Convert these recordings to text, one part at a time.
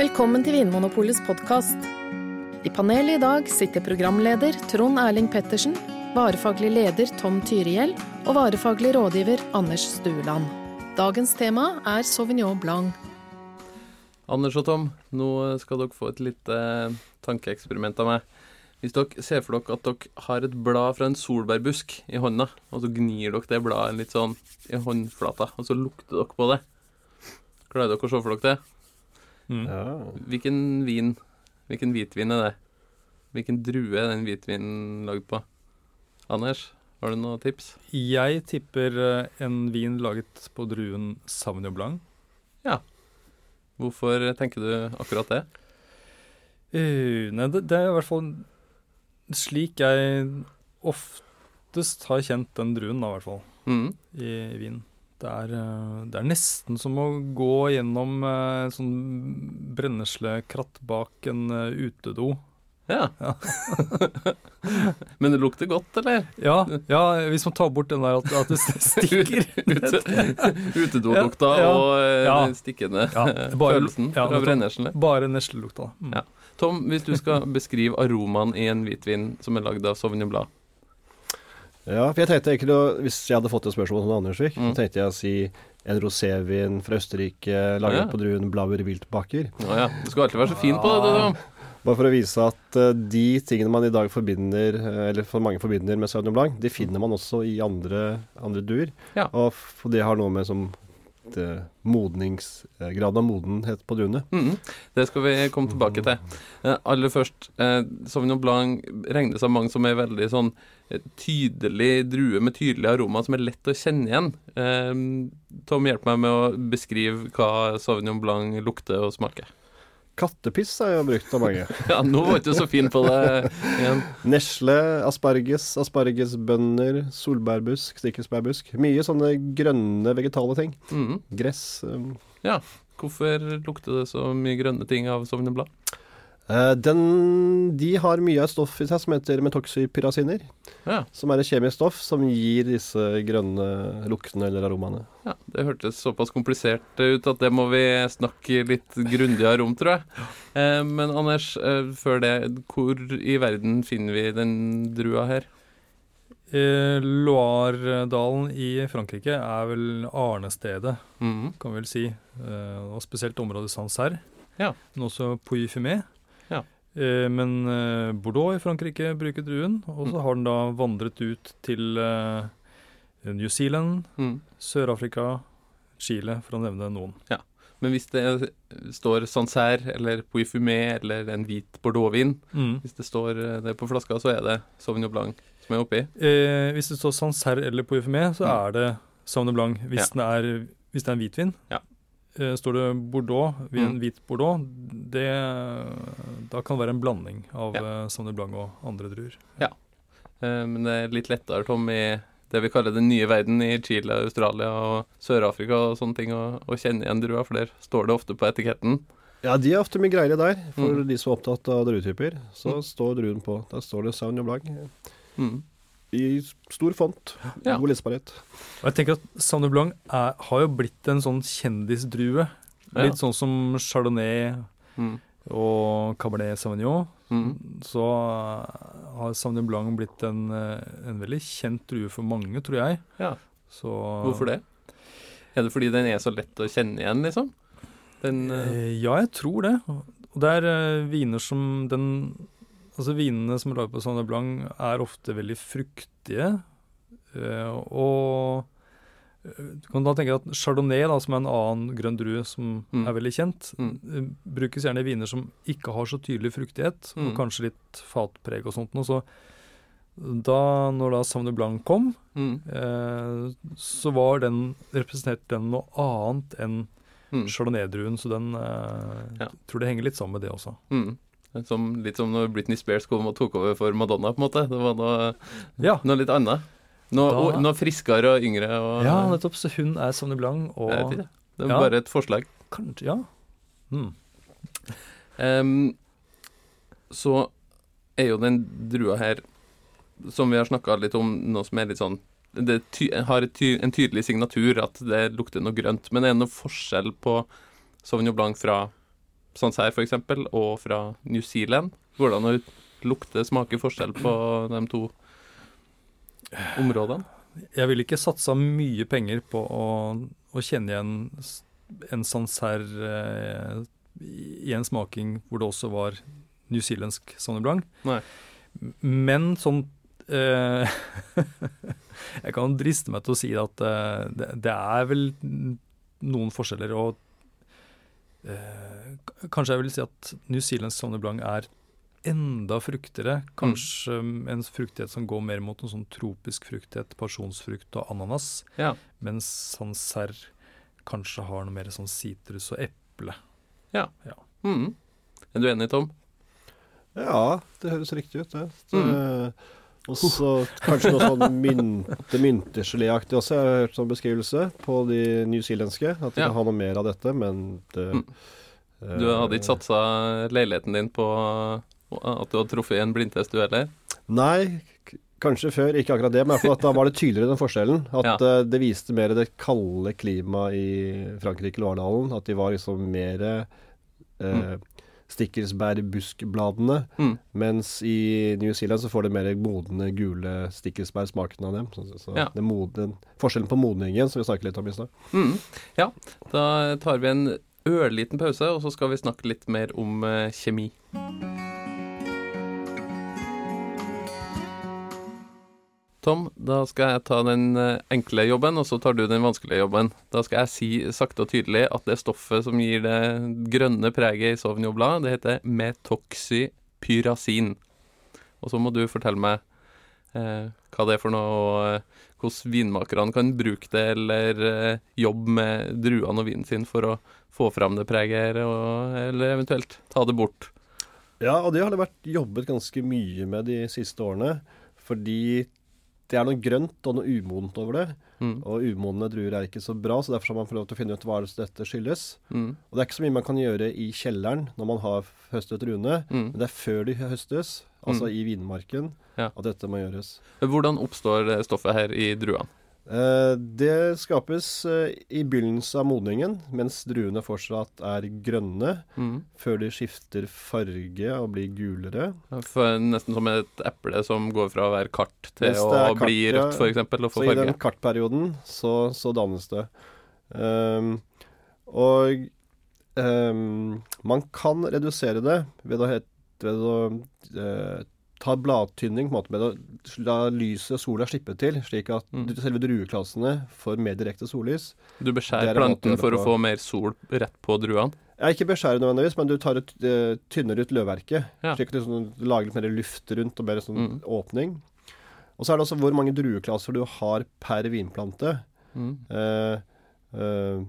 Velkommen til Vinmonopolets podkast. I panelet i dag sitter programleder Trond Erling Pettersen, varefaglig leder Tom Tyrihjell og varefaglig rådgiver Anders Stueland. Dagens tema er Sauvignon Blanc. Anders og Tom, nå skal dere få et lite tankeeksperiment av meg. Hvis dere ser for dere at dere har et blad fra en solbærbusk i hånda, og så gnir dere det bladet litt sånn i håndflata, og så lukter dere på det. Klarer dere å se for dere det? Mm. Ja. Hvilken vin, hvilken hvitvin er det? Hvilken drue er den hvitvinen lagd på? Anders, har du noen tips? Jeg tipper eh, en vin laget på druen Sauvignon Blanc. Hvorfor tenker du akkurat det? Uh, nei, det, det er i hvert fall slik jeg oftest har kjent den druen, da, i hvert fall, Mm. i vin. Det er, eh, det er nesten som å gå gjennom eh, sånn brenneslekratt bak en utedo. Ja. Ja. Men det lukter godt, eller? Ja, ja, hvis man tar bort den der at, at det stikker. Ute, utedolukta Ja, og eh, stikkende følelsen fra brenneslene. Bare neslelukta. Mm. Ja. Tom, hvis du skal beskrive aromaen i en hvitvin som er lagd av Sauvignon Blad ja, for jeg tenkte egentlig Hvis jeg hadde fått et spørsmål som Anders fikk, Mm. så tenkte jeg å si en rosévin fra Østerrike laget Ja. på druen Blauer Wildbacher. Ja, ja, du skal alltid være så fin på det, Tom. Bare for å vise at eh, de tingene man i dag forbinder, eh, eller for mange forbinder med Sauvignon Blanc, de finner man også i andre, andre duer. Ja. Og det har noe med som modnings, eh, graden av modenhet på druene. Mm, Det skal vi komme tilbake til. Eh, aller først, eh, Sauvignon Blanc regnes av mange som er veldig sånn eh, tydelig drue med tydelig aroma som er lett å kjenne igjen. Eh, Tom, hjelp meg med å beskrive hva Sauvignon Blanc lukter og smaker. Kattepiss er jo brukt av mange. Ja, nå var ikke du så fin på det igjen. Nesle, asparges, aspargesbønner, solbærbusk, stikkelsbærbusk. Mye sånne grønne vegetale ting. Mhm. Gress. um, Hvorfor lukter det så mye grønne ting av? Eh, den, de har mye av et stoff i seg som heter metoxypyrasiner. Ja. Som er et kjemisk stoff som gir disse grønne luktene eller aromaene. Ja, Det hørtes såpass komplisert ut at det må vi snakke litt grundigere om, tror jeg. Eh, men Anders, eh, før det, hvor i verden finner vi den drua her? Eh, Loire-dalen i Frankrike er vel arnestedet, Mhm. kan vi vel si. Eh, og spesielt området Sancerre, Ja. men også Pouilly-Fumé. Ja. Eh, men eh, Bordeaux i Frankrike bruker druen, og så Mm. har den da vandret ut til eh, New Zealand, mm. Sør-Afrika, Chile, for å nevne noen. Ja, Men hvis det står Sancerre eller Pouilly-Fumé eller en hvit bordeauxvin, Mm. hvis det står det på flaska, så er det Sauvignon Blanc som er oppi. Eh, hvis det står Sancerre eller Pouilly-Fumé, så Mm. er det Sauvignon Blanc. Hvis, den er, hvis det er en hvitvin. Ja. Eh, står det Bordeaux, vin en Mm. hvit Bordeaux, det, da kan det være en blanding av Ja. eh, Sauvignon Blanc og andre druer. Ja, Men det er litt lettere, Tom, i det vi kaller den nye verden i Chile, Australia og Sør-Afrika og sånne ting, å kjenne igjen drua, for der står det ofte på etiketten. Ja, de er ofte mye greiere der. For Mm. de som er opptatt av druetyper, så Mm. står druen på. Der står det Sauvignon Blanc Mhm. I stor font. Ja. God lesbarhet. Og jeg tenker at Sauvignon Blanc er, har jo blitt en sånn kjendisdrue. Ja. Litt sånn som Chardonnay mm. og Cabernet Sauvignon. Mm. Så har Sauvignon Blanc blitt en, en veldig kjent drue for mange, tror jeg. Ja. Så, Hvorfor det? Er det fordi den er så lett å kjenne igjen, liksom? Den eh, Eh, Ja, jeg tror det. Og det er eh, viner som den Altså vinene som er laget på Sauvignon Blanc, er ofte veldig fruktige. eh, og eh, du kan da tenke at Chardonnay, da, som er en annen grønn drue som Mm. er veldig kjent, Mm. eh, brukes gjerne i viner som ikke har så tydelig fruktighet, Mm. og kanskje litt fatpreg og sånt Og Så da når da Sauvignon Blanc kom, mhm. eh, så var den representerte den noe annet enn Mhm. Chardonnay-druen, så den eh, Ja. tror det henger litt sammen med det også. Mhm. Som, litt som når Britney Spears kom og tok over for Madonna, på en måte. Det var noe, Ja, noe litt annet. Noe, Da- og, noe friskere og yngre. Og, ja nettopp. Så hun er Sonny Blanc, og Jeg vet ikke. Det er Ja. bare et forslag. kanskje Ja. Mm. Um, så er jo den drua her, som vi har snakka litt om, noe som er litt sånn det ty har ty en tydelig signatur at det lukter noe grønt. Men er det noe forskjell på Sauvignon Blanc fra Sancerre f.eks. og fra New Zealand? Hvordan å lukte, smake forskjell på de to områdene? Jeg ville ikke satsa mye penger på å, å kjenne igjen en Sancerre eh, i en smaking hvor det også var newzealandsk Sauvignon Blanc. Nei. Men sånn eh, Jeg kan driste meg til å si at eh, det, det, er vel noen forskjeller. Og eh, kanskje jeg vil si at newzealandsk Sauvignon Blanc er enda fruktigere. Kanskje mm. en fruktighet som går mer mot en sånn tropisk fruktighet, pasjonsfrukt og ananas. Ja. Mens Sancerre kanskje har noe mer sånn sitrus og eple. Ja. ja. Mm. Er du enig, Tom? Ja, det høres riktig ut, det. Så, mm. Og så kanskje noe sånn mynte, myntegeléaktig også. Jeg har hørt sånn beskrivelse på de newzealandske. At de ja. kan ha noe mer av dette, men det, mm. Du hadde ikke satsa leiligheten din på at du hadde truffet en blindtest, du heller? Nei, kanskje før. Ikke akkurat det, men da var det tydeligere den forskjellen. At ja. uh, det viste mer det kalde klimaet i Frankrike, Loardalen. At de var liksom mer eh, mm stikkelsbærbuskbladene. Mm. Mens i New Zealand så får det mer modne, gule stikkelsbærsmaken av dem. Så, så ja. det modne, forskjellen på modningen som vi snakket litt om i stad. Mm. Ja, da tar vi en ørliten pause, og så skal vi snakke litt mer om uh, kjemi. Tom, da skal jeg ta den eh, enkle jobben, og så tar du den vanskelige jobben. Da skal jeg si sakte og tydelig at det stoffet som gir det grønne preget i Sauvignon det heter metoxypyrazin. Og så må du fortelle meg eh, hva det er for noe, og eh, hvordan vinmakerne kan bruke det, eller eh, jobbe med druene og vinen sin for å få fram det preget, og, eller eventuelt ta det bort. Ja, og det har det vært jobbet ganske mye med de siste årene. Fordi det er noe grønt og noe umodent over det. Mm. Og umodne druer er ikke så bra, så derfor skal man få lov til å finne ut hva dette skyldes. Mm. Og det er ikke så mye man kan gjøre i kjelleren når man har høstet druene, mm. men det er før de høstes, altså mm. i vinmarken, ja. at dette må gjøres. Hvordan oppstår stoffet her i druene? Eh, det skapes eh, i begynnelsen av modningen, mens druene fortsatt er grønne, mm. før de skifter farge og blir gulere. For nesten som et eple som går fra å være kart til å kart, bli rødt, f.eks. og få farge. Så i den kartperioden så, så dannes det. Um, og um, man kan redusere det ved å, ved å uh, ta bladtynning på en måte med å la lyset, og sola, slippe til, slik at mm. selve drueklassene får mer direkte sollys. Du beskjærer planten for å få mer sol rett på druene? Ja, ikke beskjærer nødvendigvis, men du tar et, uh, tynner ut løvverket. Ja. Slik at du sånn, lager litt mer luft rundt og mer sånn mm. åpning. Og så er det også hvor mange drueklasser du har per vinplante. Mm. Uh, uh,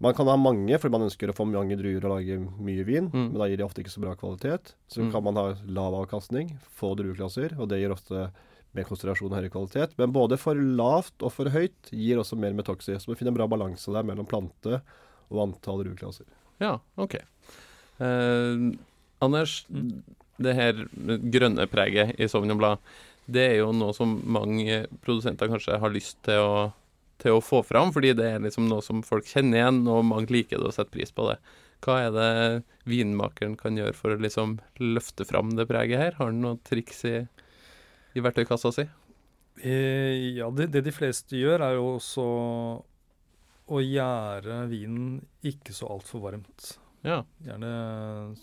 man kan ha mange fordi man ønsker å få mange druer og lage mye vin, mm. men da gir det ofte ikke så bra kvalitet. Så mm. kan man ha lav avkastning, få drueklasser, og det gir ofte mer konsentrasjon og høyere kvalitet. Men både for lavt og for høyt gir også mer metoxy. Så man finner en bra balanse der mellom plante og antall drueklasser. Ja, OK. Eh, Anders, det her grønne preget i Sauvignon Blad, det er jo noe som mange produsenter kanskje har lyst til å til å få fram, fordi det er liksom noe som folk kjenner igjen, og mange liker det og setter pris på det. Hva er det vinmakeren kan gjøre for å liksom løfte fram det preget her? Har han noen triks i, i verktøykassa si? Eh, ja, det, det, de fleste gjør, er jo også å gjære vinen ikke så altfor varmt. Ja. Gjerne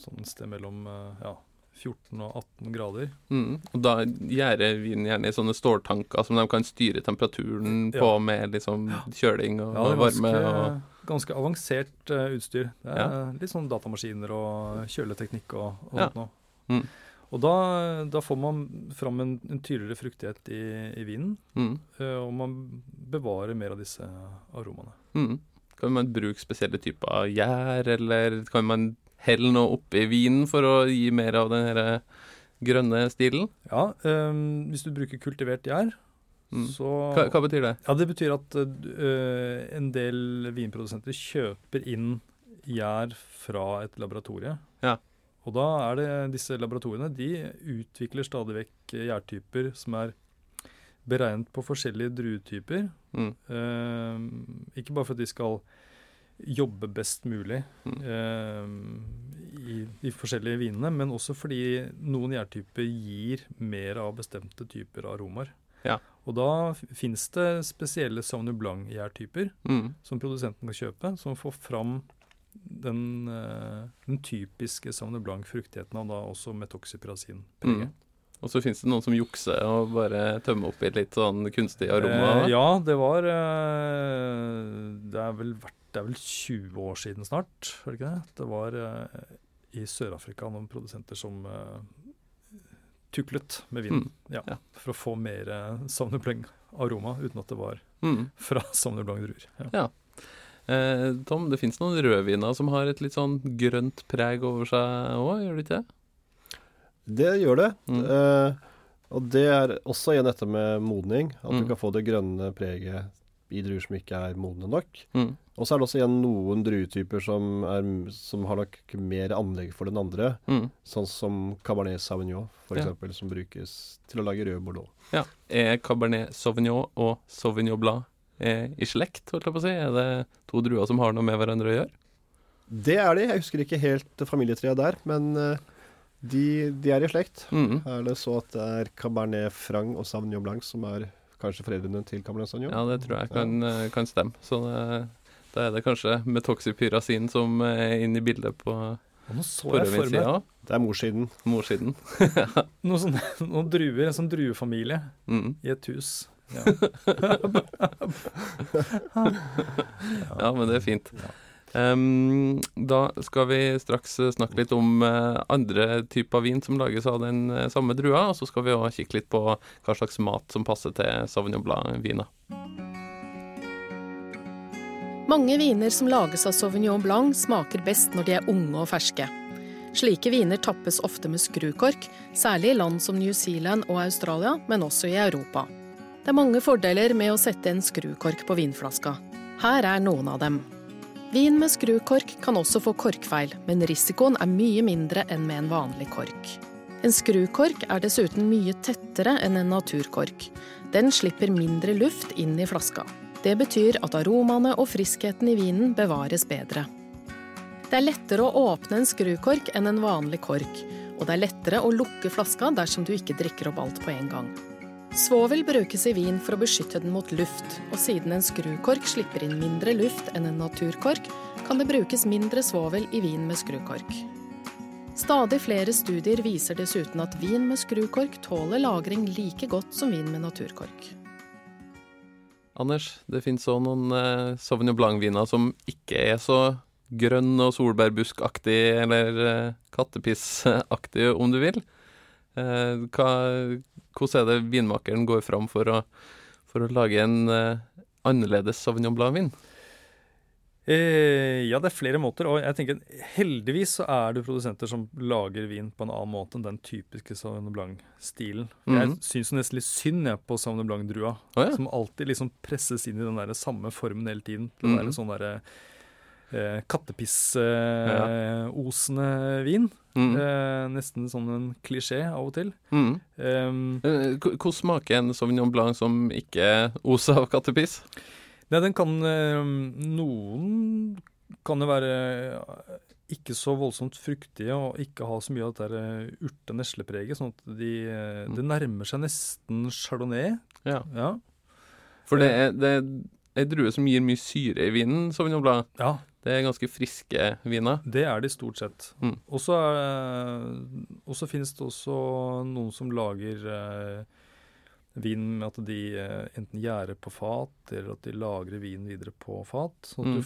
sånn sted mellom eh, ja, 14 og 18 grader. Mm. Og da gjærer vinen gjerne i sånne ståltanker som de kan styre temperaturen ja. på med liksom kjøling og, ja, varme. Ganske, og... ganske avansert uh, utstyr. Det er ja. litt sånn datamaskiner og kjøleteknikk og, og sånt noe. Mm. Og da, da, får man fram en, en tydeligere fruktighet i, i vinen, mm. uh, og man bevarer mer av disse aromaene. Mm. Kan man bruke spesielle typer gjær, eller kan man helle noe oppi vinen for å gi mer av den her grønne stilen? Ja, um, hvis du bruker kultivert gjær, mm. så hva, hva, betyr det? Ja, Det betyr at uh, en del vinprodusenter kjøper inn gjær fra et laboratorie. Ja. Og da er det disse laboratoriene de utvikler stadig vekk gjærtyper som er beregnet på forskjellige druetyper. Mm. Uh, ikke bare for at de skal jobbe best mulig Mm. eh, i de forskjellige vinene, men også fordi noen gjærtyper gir mer av bestemte typer aromaer. Ja. Og da fins det spesielle Sauvignon Blanc-gjærtyper Mm. som produsenten kan kjøpe, som får fram den, eh, den typiske Sauvignon Blanc-fruktigheten av da også metoxypyrazin-preget. Mm. Og så finnes det noen som jukser og bare tømmer opp i litt sånn kunstig aroma. Eh, ja, det var eh, det, er vel, vært- det er vel 20 år siden snart, var det ikke det? Det var uh, i Sør-Afrika noen produsenter som uh, tuklet med vin. Mm, Ja, ja. For å få mer uh, Sauvignon Blanc-aroma, uten at det var Mm. fra Sauvignon Blanc-druer. Ja. Eh, Tom, det finnes noen rødviner som har et litt sånn grønt preg over seg òg, gjør det ikke det? Det gjør det. Mm. Eh, og det er også igjen dette med modning. At Mm. du kan få det grønne preget i druer som ikke er modne nok. Mm. Og så er det også igjen noen druetyper som, er, som har nok mer anlegg for den andre. Mm. Sånn som Cabernet Sauvignon, f.eks., Ja. eksempel som brukes til å lage rød bordeaux. Ja. Er Cabernet Sauvignon og Sauvignon Blanc eh, i slekt, holdt jeg på å si? Er det to druer som har noe med hverandre å gjøre? Det er de. Jeg husker ikke helt familietreet der, men eh, de, de er i slekt. Mm. Er det så at det er Cabernet Franc og Sauvignon Blanc som er kanskje foreldrene til Cabernet Sauvignon? Ja, det tror jeg kan, ja. kan stemme. Så det, da er det kanskje metoxypyrazin som er inne i bildet på nå så jeg for meg forøvingssida. Det er morssiden. Morsiden. noen, sånne, noen druer, en sånn druefamilie Mm. i et hus. Ja. Ja, men det er fint. Em, da skal vi straks eh, snakke litt om eh, andre typer vin som lages av den eh, samme drua, og så skal vi òg kikke litt på hva slags mat som passer til Sauvignon Blanc-viner. Mange viner som lages av Sauvignon Blanc, smaker best når de er unge og ferske. Slike viner tappes ofte med skrukork, særlig i land som New Zealand og Australia, men også i Europa. Det er mange fordeler med å sette en skrukork på vinflaska. Her er noen av dem. Vin med skrukork kan også få korkfeil, men risikoen er mye mindre enn med en vanlig kork. En skrukork er dessuten mye tettere enn en naturkork. Den slipper mindre luft inn i flaska. Det betyr at aromaene og friskheten i vinen bevares bedre. Det er lettere å åpne en skrukork enn en vanlig kork, og det er lettere å lukke flaska dersom du ikke drikker opp alt på en gang. Svovel brukes i vin for å beskytte den mot luft, og siden en skrukork slipper inn mindre luft enn en naturkork, kan det brukes mindre svovel i vin med skrukork. Stadig flere studier viser dessuten at vin med skrukork tåler lagring like godt som vin med naturkork. Anders, det finnes òg noen eh, Sauvignon Blanc-viner som ikke er så grønn og solbærbuskaktig eller eh, kattepissaktig, om du vil. Eh, hva, hvordan er det vinmakeren går fram for å, for å lage en uh, annerledes Sauvignon Blanc-vin? Eh, ja, det er flere måter. Og jeg tenker heldigvis så er det produsenter som lager vin på en annen måte enn den typiske Sauvignon Blanc-stilen. Jeg Mhm. syns nesten litt synd jeg på Sauvignon Blanc-drua, oh, ja. som alltid liksom presses inn i den der samme formen hele tiden. Det -hmm. der sånn derre eh, kattepissosende vin. Mm. Eh, nesten sånn en klisjé av og til. Mm. Um, Hvordan smaker en Sauvignon Blanc som ikke oser av kattepiss? Nei, den kan eh, Noen kan jo være eh, ikke så voldsomt fruktige og ikke ha så mye av det der eh, urte-neslepreget, sånn at de, Mm. det nærmer seg nesten chardonnay. Ja. Ja. For det er, det er ei drue som gir mye syre i vinen, Sauvignon Blanc. ja, Det er ganske friske viner. det er de stort sett. Mm. Og så er- og så finnes det også noen som lager eh, vin med at de eh, enten gjærer på fat, eller at de lagrer vinen videre på fat. Så Mm. du,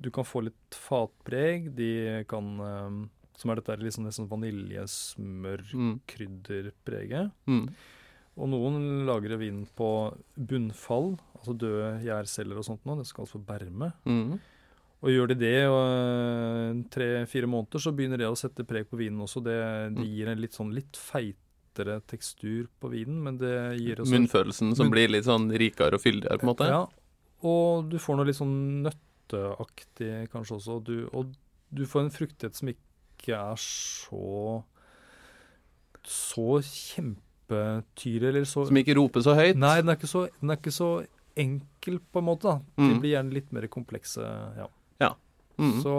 du kan få litt fatpreg. De kan eh, Som er dette liksom nesten vaniljesmørkrydderpreget. Mm. Mm. Og noen lagrer vin på bunnfall, altså døde gjærceller og sånt noe. Det skal altså berme. Mm. Og gjør de det og tre-fire måneder, så begynner det å sette preg på vinen også. Det, det Mm. gir en litt sånn litt feitere tekstur på vinen, men det gir også Munnfølelsen som Munn- blir litt sånn rikere og fyldigere, på en måte. Ja, og du får noe litt sånn nøtteaktig kanskje også. Og du, og du får en fruktighet som ikke er så så kjempetyre eller så Som ikke roper så høyt? Nei, den er ikke så, er ikke så enkel, på en måte. Mm. De blir gjerne litt mer komplekse. ja. Ja. Mm. Så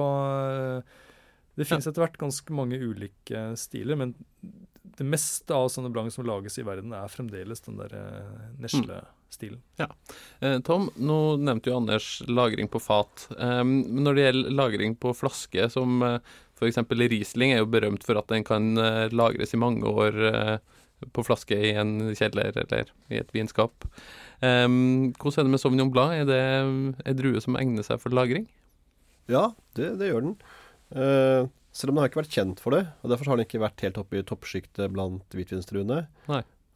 eh, det finnes etter hvert ganske mange ulike stiler, men det meste av sånne blank som lages i verden, er fremdeles den der neslestilen. Nesle-stilen. Eh, Tom, nå nevnte jo Anders lagring på fat. Men når det gjelder lagring på flaske, som f.eks. Riesling er jo berømt for at den kan eh, lagres i mange år eh, på flaske i en kjeller eller i et vinskap. Um, hvordan er det med Sauvignon Blanc? Er det en drue som egner seg for lagring? Ja, det, det gjør den. Uh, selv om den har ikke vært kjent for det, og derfor har den ikke vært helt oppe i toppsjiktet blant hvitvinsdruene.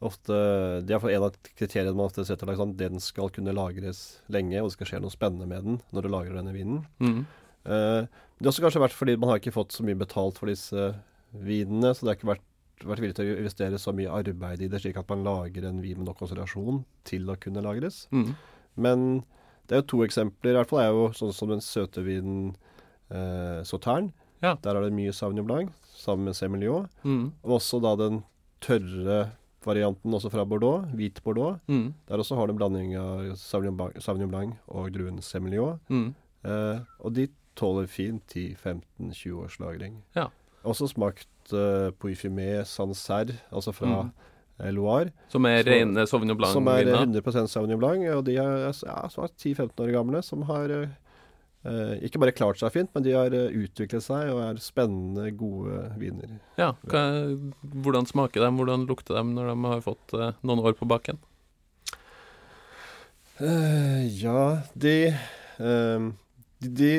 Ofte, Det er en av kriteriene man ofte setter like, sånn, Den skal kunne lagres lenge, og det skal skje noe spennende med den når du lagrer denne vinen. Mm. Uh, det har også kanskje vært fordi man har ikke fått så mye betalt for disse vinene, så det har ikke vært, vært villig til å investere så mye arbeid i det, slik at man lager en vin med nok konsentrasjon til å kunne lagres. Mm. Men det er jo to eksempler. I hvert fall er jo sånn som den søte vinen eh, Sautern. Ja. Der er det mye Sauvignon Blanc sammen med Semillon. Mm. Og også da den tørre varianten også fra Bordeaux, hvit Bordeaux. Mm. Der også har du en blanding av Sauvignon Blanc, Sauvignon Blanc og druen Semillon. Mm. Eh, og de tåler fint 10-15-20 års lagring. Ja. Også smakt uh, Poifimé Sancerre, altså fra Mm. eh, Loire. Som er rene Sauvignon Som er 100% Sauvignon Blanc. Og de er ja, som er 10-15 år gamle, som har eh, eh, ikke bare klart seg fint, men de har uh, utviklet seg og er spennende, gode viner. Ja. Hva, hvordan smaker de? Hvordan lukter de når de har fått uh, noen år på baken? Eh, ja, de, eh, de De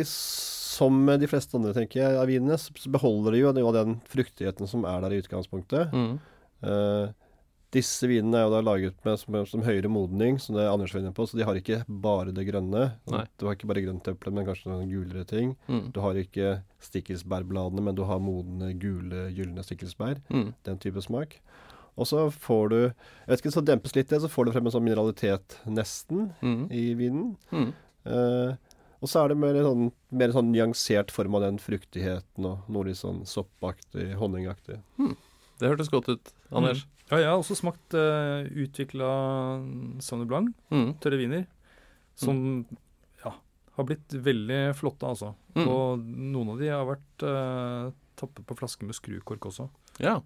Som de fleste andre, tenker jeg, av vinene, så beholder de jo av den fruktigheten som er der i utgangspunktet. Mm. Uh, disse vinene er jo da laget med som, som høyere modning, som det Anders var inne på, så de har ikke bare det grønne. Nei. Du har ikke bare grønt eple, men kanskje noen gulere ting. Mm. Du har ikke stikkelsbærbladene, men du har modne, gule, gylne stikkelsbær. Mm. Den type smak. Og så får du Jeg vet ikke, så dempes litt det, så får du frem en sånn mineralitet nesten Mm. i vinen. Mm. Eh, og så er det mer en sånn, mer en sånn nyansert form av den fruktigheten og noe litt sånn soppaktig, honningaktig. Det hørtes godt ut, Anders. Ja, jeg har også smakt uh, utvikla Sauvignon Blanc, Mm. tørre viner, som ja, har blitt veldig flotte, altså. Mm. Og noen av de har vært uh, tappet på flaske med skrukork også. Ja.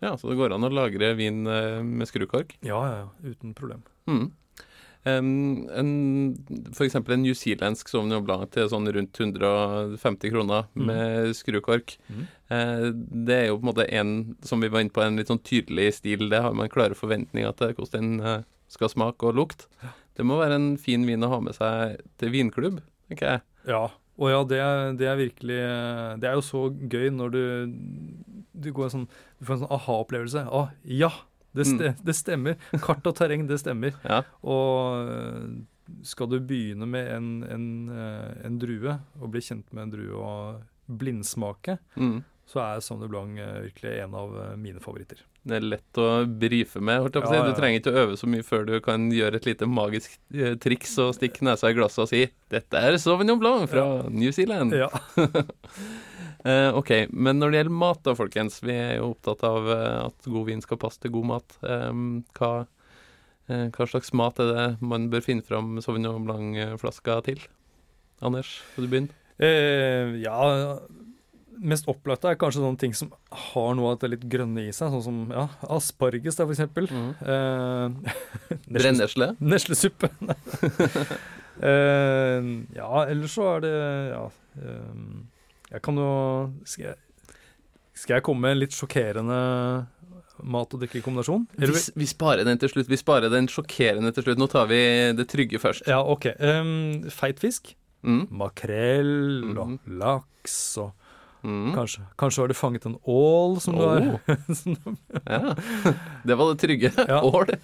ja, så det går an å lagre vin uh, med skrukork? Ja, ja, ja, uten problem. Mm. Um, eksempel en newzealandsk Sauvignon til sånn rundt 150 kroner Mm. med skrukork. Mm. Eh, det er jo på en måte en, som vi var inne på, en litt sånn tydelig stil. Det har man klare forventninger til hvordan den eh, skal smake og lukte. Det må være en fin vin å ha med seg til vinklubb, tenker jeg. Ja, og ja, det det er virkelig Det er jo så gøy når du Du, går en sånn, du får en sånn aha-opplevelse. Å, ja! Det, ste, det stemmer. Kart og terreng, det stemmer. Ja. Og øh, skal du begynne med en, en, øh, en drue, og bli kjent med en drue og blindsmake, Mm. så er Sauvignon Blanc øh, virkelig en av mine favoritter. Det er lett å brife med. på. Ja, ja, Du trenger ikke å øve så mye før du kan gjøre et lite magisk eh, triks og stikke nesa i glasset og si 'Dette er Sauvignon Blanc fra New Zealand'. Eh, ok, men når det gjelder mat da, folkens. Vi er jo opptatt av eh, at god vin skal passe til god mat. Um, hva, uh, hva slags mat er det man bør finne fram Sauvignon Blanc-flaska til? Anders, skal du begynne? Uh, ja, mest opplagte er kanskje sånne ting som har noe av det litt grønne i seg, sånn som ja, asparges, da, for eksempel. Mm. Uh, Brennesle? Neslesuppe. Eh, ja, ellers så er det Ja. eh, jeg kan jo skal jeg, skal jeg komme med en litt sjokkerende mat- og drikkekombinasjon? Vi, vi sparer den til slutt. Vi sparer den sjokkerende til slutt. Nå tar vi det trygge først. Ja, OK. Um, feit fisk. Mm. Makrell og Mhm. laks og Mm. kanskje, kanskje har du fanget en ål som du har Oh. du- Ja, det var det trygge. Ja. Ål.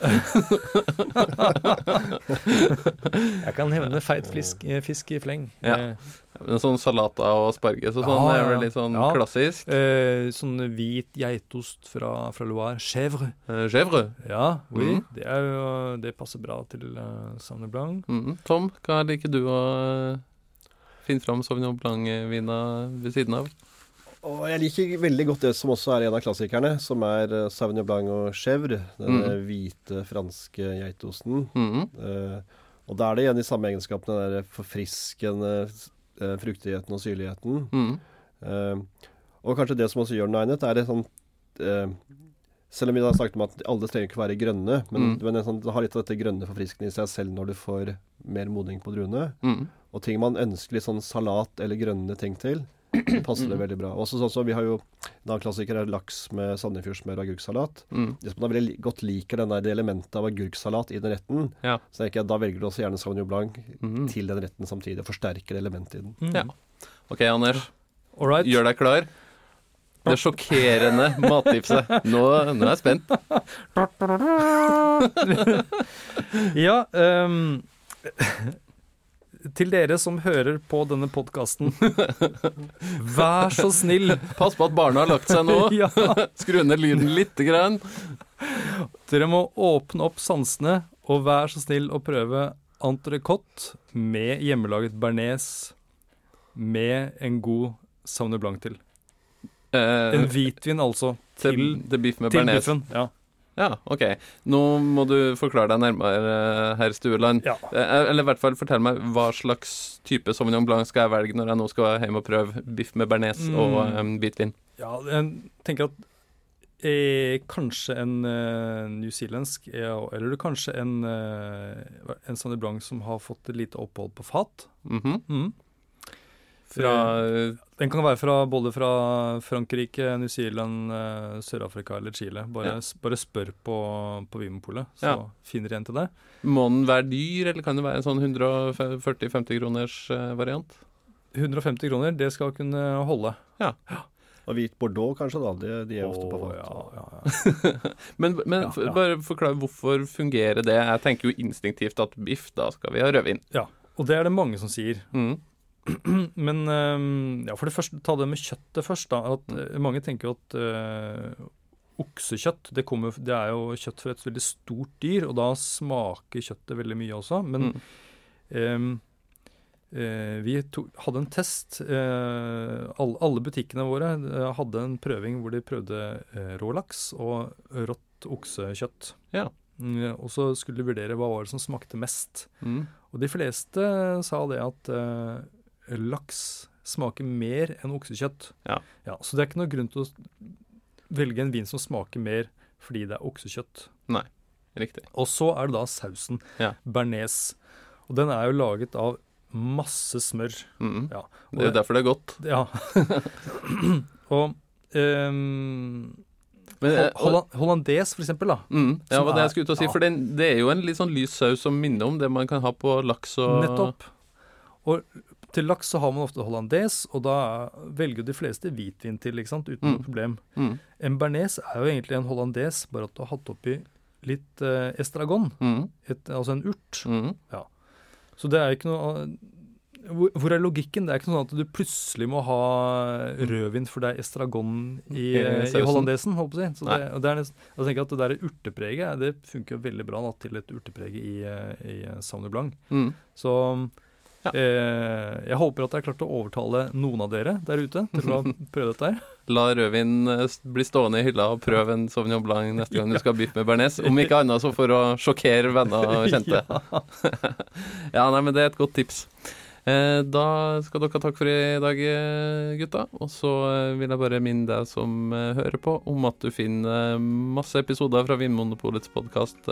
Jeg kan hevne feit fisk, eh, fisk i fleng. Ja. Men sånn salater og asparges og sånn Ja, er vel litt sånn Ja. klassisk. Eh, sånn hvit geitost fra, fra Loire. Chèvre. Eh, Chèvre. Ja, oui. Mm. Det, er jo, det passer bra til uh, Sauvignon Blanc. Mm. Tom, hva liker du å uh, finne fram Sauvignon Blanc-vina ved siden av? Og jeg liker veldig godt det som også er en av klassikerne, som er uh, Sauvignon Blanc og Chèvre. Den mm. hvite franske geitosten. Mm. Uh, og da er det igjen de samme egenskapene, den forfriskende uh, fruktigheten og syrligheten. Mm. Eh, og kanskje det som også gjør den egnet, er et sånt eh, selv om vi har snakket om at alle trenger ikke være grønne, men, mm. men sånn, det har litt av dette grønne forfriskende i seg selv når du får mer modning på druene. Mm. Og ting man ønsker litt sånn salat eller grønne ting til, passer det mm. veldig bra. Også sånn som Vi har jo en annen klassiker er laks med sandefjordsmør og agurksalat. Mm. Hvis man veldig godt liker den der, det elementet av agurksalat i den retten, ja. så jeg, da velger du også gjerne Sauvignon Blanc mm. til den retten samtidig, og forsterker elementet i den. Mm. Ja. OK, Anders. Alright. Gjør deg klar. Det sjokkerende mattipset. Nå, nå, er jeg spent. ja um, Til dere som hører på denne podkasten, vær så snill Pass på at barna har lagt seg nå. ja. Skru ned lyden lite grann. Dere må åpne opp sansene, og vær så snill å prøve entrecôte med hjemmelaget bearnés med en god Sauvignon Blanc til. Uh, en hvitvin, altså. Til, til til biffen. Ja. Ja. OK. Nå må du forklare deg nærmere, herr Stueland. Ja. Uh, eller i hvert fall fortell meg hva slags type Sauvignon Blanc skal jeg velge når jeg nå skal hjem og prøve biff med bearnés mm. og um, hvitvin? Ja, jeg tenker at eh, kanskje en uh, newzealandsk, eller kanskje en, eh, en Sauvignon Blanc som har fått et lite opphold på fat. Mm -hmm. mm. Fra, den kan være fra, både fra Frankrike, New Zealand, uh, Sør-Afrika eller Chile. Bare, ja. bare spør på, på Vimopolet, så ja. finner de en til deg. Må den være dyr, eller kan det være en sånn 140-50 kroners uh, variant? 150 kroner, det skal kunne holde. Ja. Og hvit bordeaux, kanskje, da. De, de er ofte på fat. Ja, ja, ja. men, men bare forklar hvorfor fungerer det? Jeg tenker jo instinktivt at biff, da skal vi ha rødvin. Ja, og det er det mange som sier. Mm. Men ehm, ja, for det første, ta det med kjøttet først. da, at mm. eh, Mange tenker at uh, oksekjøtt det, kommer, det, er jo kjøtt fra et veldig stort dyr, og da smaker kjøttet veldig mye også. Men mm. um, uh, vi to, hadde en test. Uh, alle, alle, butikkene våre hadde en prøving hvor de prøvde rå laks og rått oksekjøtt. Ja. Mm, og så skulle de vurdere hva var det som smakte mest. Mm. Og de fleste sa det at laks smaker mer enn oksekjøtt. Ja. ja. Så det er ikke noe grunn til å velge en vin som smaker mer fordi det er oksekjøtt. Nei, riktig. Og så er det da sausen. Ja. Bearnés. Og den er jo laget av masse smør. Mm. Ja. det er derfor det er godt. Ja. og um, eh, Holland, hollandes, for eksempel, da. Mm, ja, det jeg skulle ut og si. For det, det, er jo en litt sånn lys saus som minner om det man kan ha på laks og Nettopp. Og til laks så har man ofte hollandes, og da velger de fleste hvitvin til, ikke sant, uten mm. noe problem. Mm. En bearnés er jo egentlig en hollandes, bare at du har hatt oppi litt eh, estragon. Mm. Et, altså en urt. Mm. Ja. Så det er ikke noe hvor, er logikken? Det er ikke sånn at du plutselig må ha rødvin for det er estragon i, i hollandesen. håper jeg. Så det, det er, jeg tenker at det der urtepreget det funker veldig bra da, til et urtepreg i, i Sauvignon Blanc. Mm. Så ja. Eh, jeg håper at jeg har klart å overtale noen av dere der ute til å prøve dette her. La rødvin eh, bli stående i hylla og prøve en Sauvignon Blanc neste gang du skal biffe med bearnés. Om ikke annet så for å sjokkere venner og kjente. ja. ja, nei, men det er et godt tips. Eh, da skal dere ha takk for i dag, gutta. Og så vil jeg bare minne deg som hører på, om at du finner masse episoder fra Vinmonopolets podkast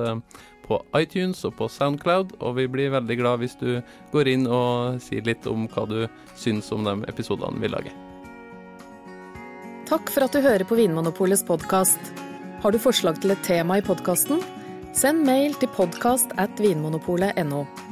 på iTunes og på Soundcloud, og vi blir veldig glad hvis du går inn og sier litt om hva du syns om de episodene vi lager. Takk for at du hører på Vinmonopolets podkast. Har du forslag til et tema i podkasten? Send mail til podkast at vinmonopolet.no.